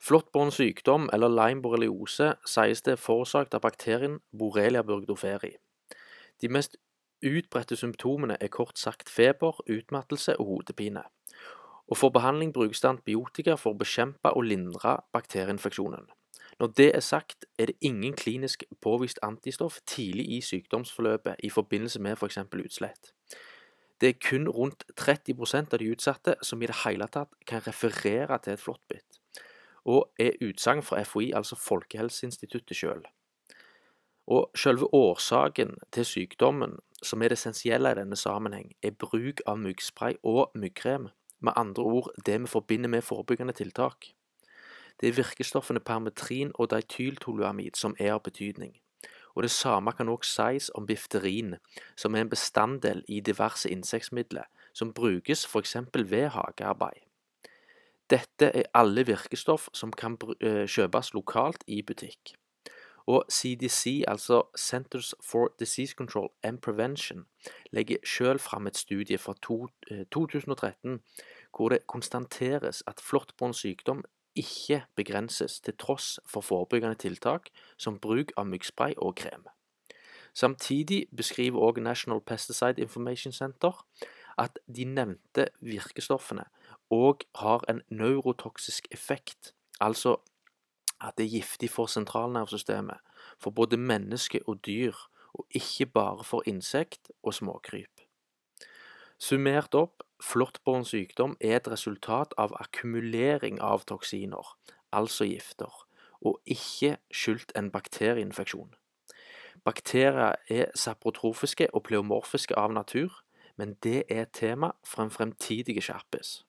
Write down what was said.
Flåttbåren sykdom, eller Lyme borreliose, sies det er forårsaket av bakterien Borrelia burgdoferi. De mest utbredte symptomene er kort sagt feber, utmattelse og hodepine. Og For behandling brukes det antibiotika for å bekjempe og lindre bakterieinfeksjonen. Når det er sagt, er det ingen klinisk påvist antistoff tidlig i sykdomsforløpet i forbindelse med f.eks. For utslett. Det er kun rundt 30% av de utsatte som i det hele tatt kan referere til et flåttbitt, og er utsagn fra FHI, altså Folkehelseinstituttet sjøl. Og selve årsaken til sykdommen, som er det essensielle i denne sammenheng, er bruk av myggspray og myggkrem, med andre ord det vi forbinder med forebyggende tiltak. Det er virkestoffene permetrin og dityltoluamid som er av betydning. Og Det samme kan også sies om bifterin, som er en bestanddel i diverse insektmidler som brukes f.eks. ved hagearbeid. Dette er alle virkestoff som kan eh, kjøpes lokalt i butikk. Og CDC, altså Centers for Disease Control and Prevention, legger selv fram et studie fra 2013 eh, hvor det konstateres at flåttbåndsykdom ikke begrenses til tross for forebyggende tiltak som bruk av myggspray og krem. Samtidig beskriver også National Pesticide Information Center at de nevnte virkestoffene òg har en neurotoksisk effekt, altså at det er giftig for sentralnervesystemet, for både menneske og dyr, og ikke bare for insekt og småkryp. Summert opp, flåttbåren sykdom er et resultat av akkumulering av toksiner, altså gifter, og ikke skyldt en bakterieinfeksjon. Bakterier er saprotrofiske og pleomorfiske av natur, men det er tema for en fremtidig skjerpes.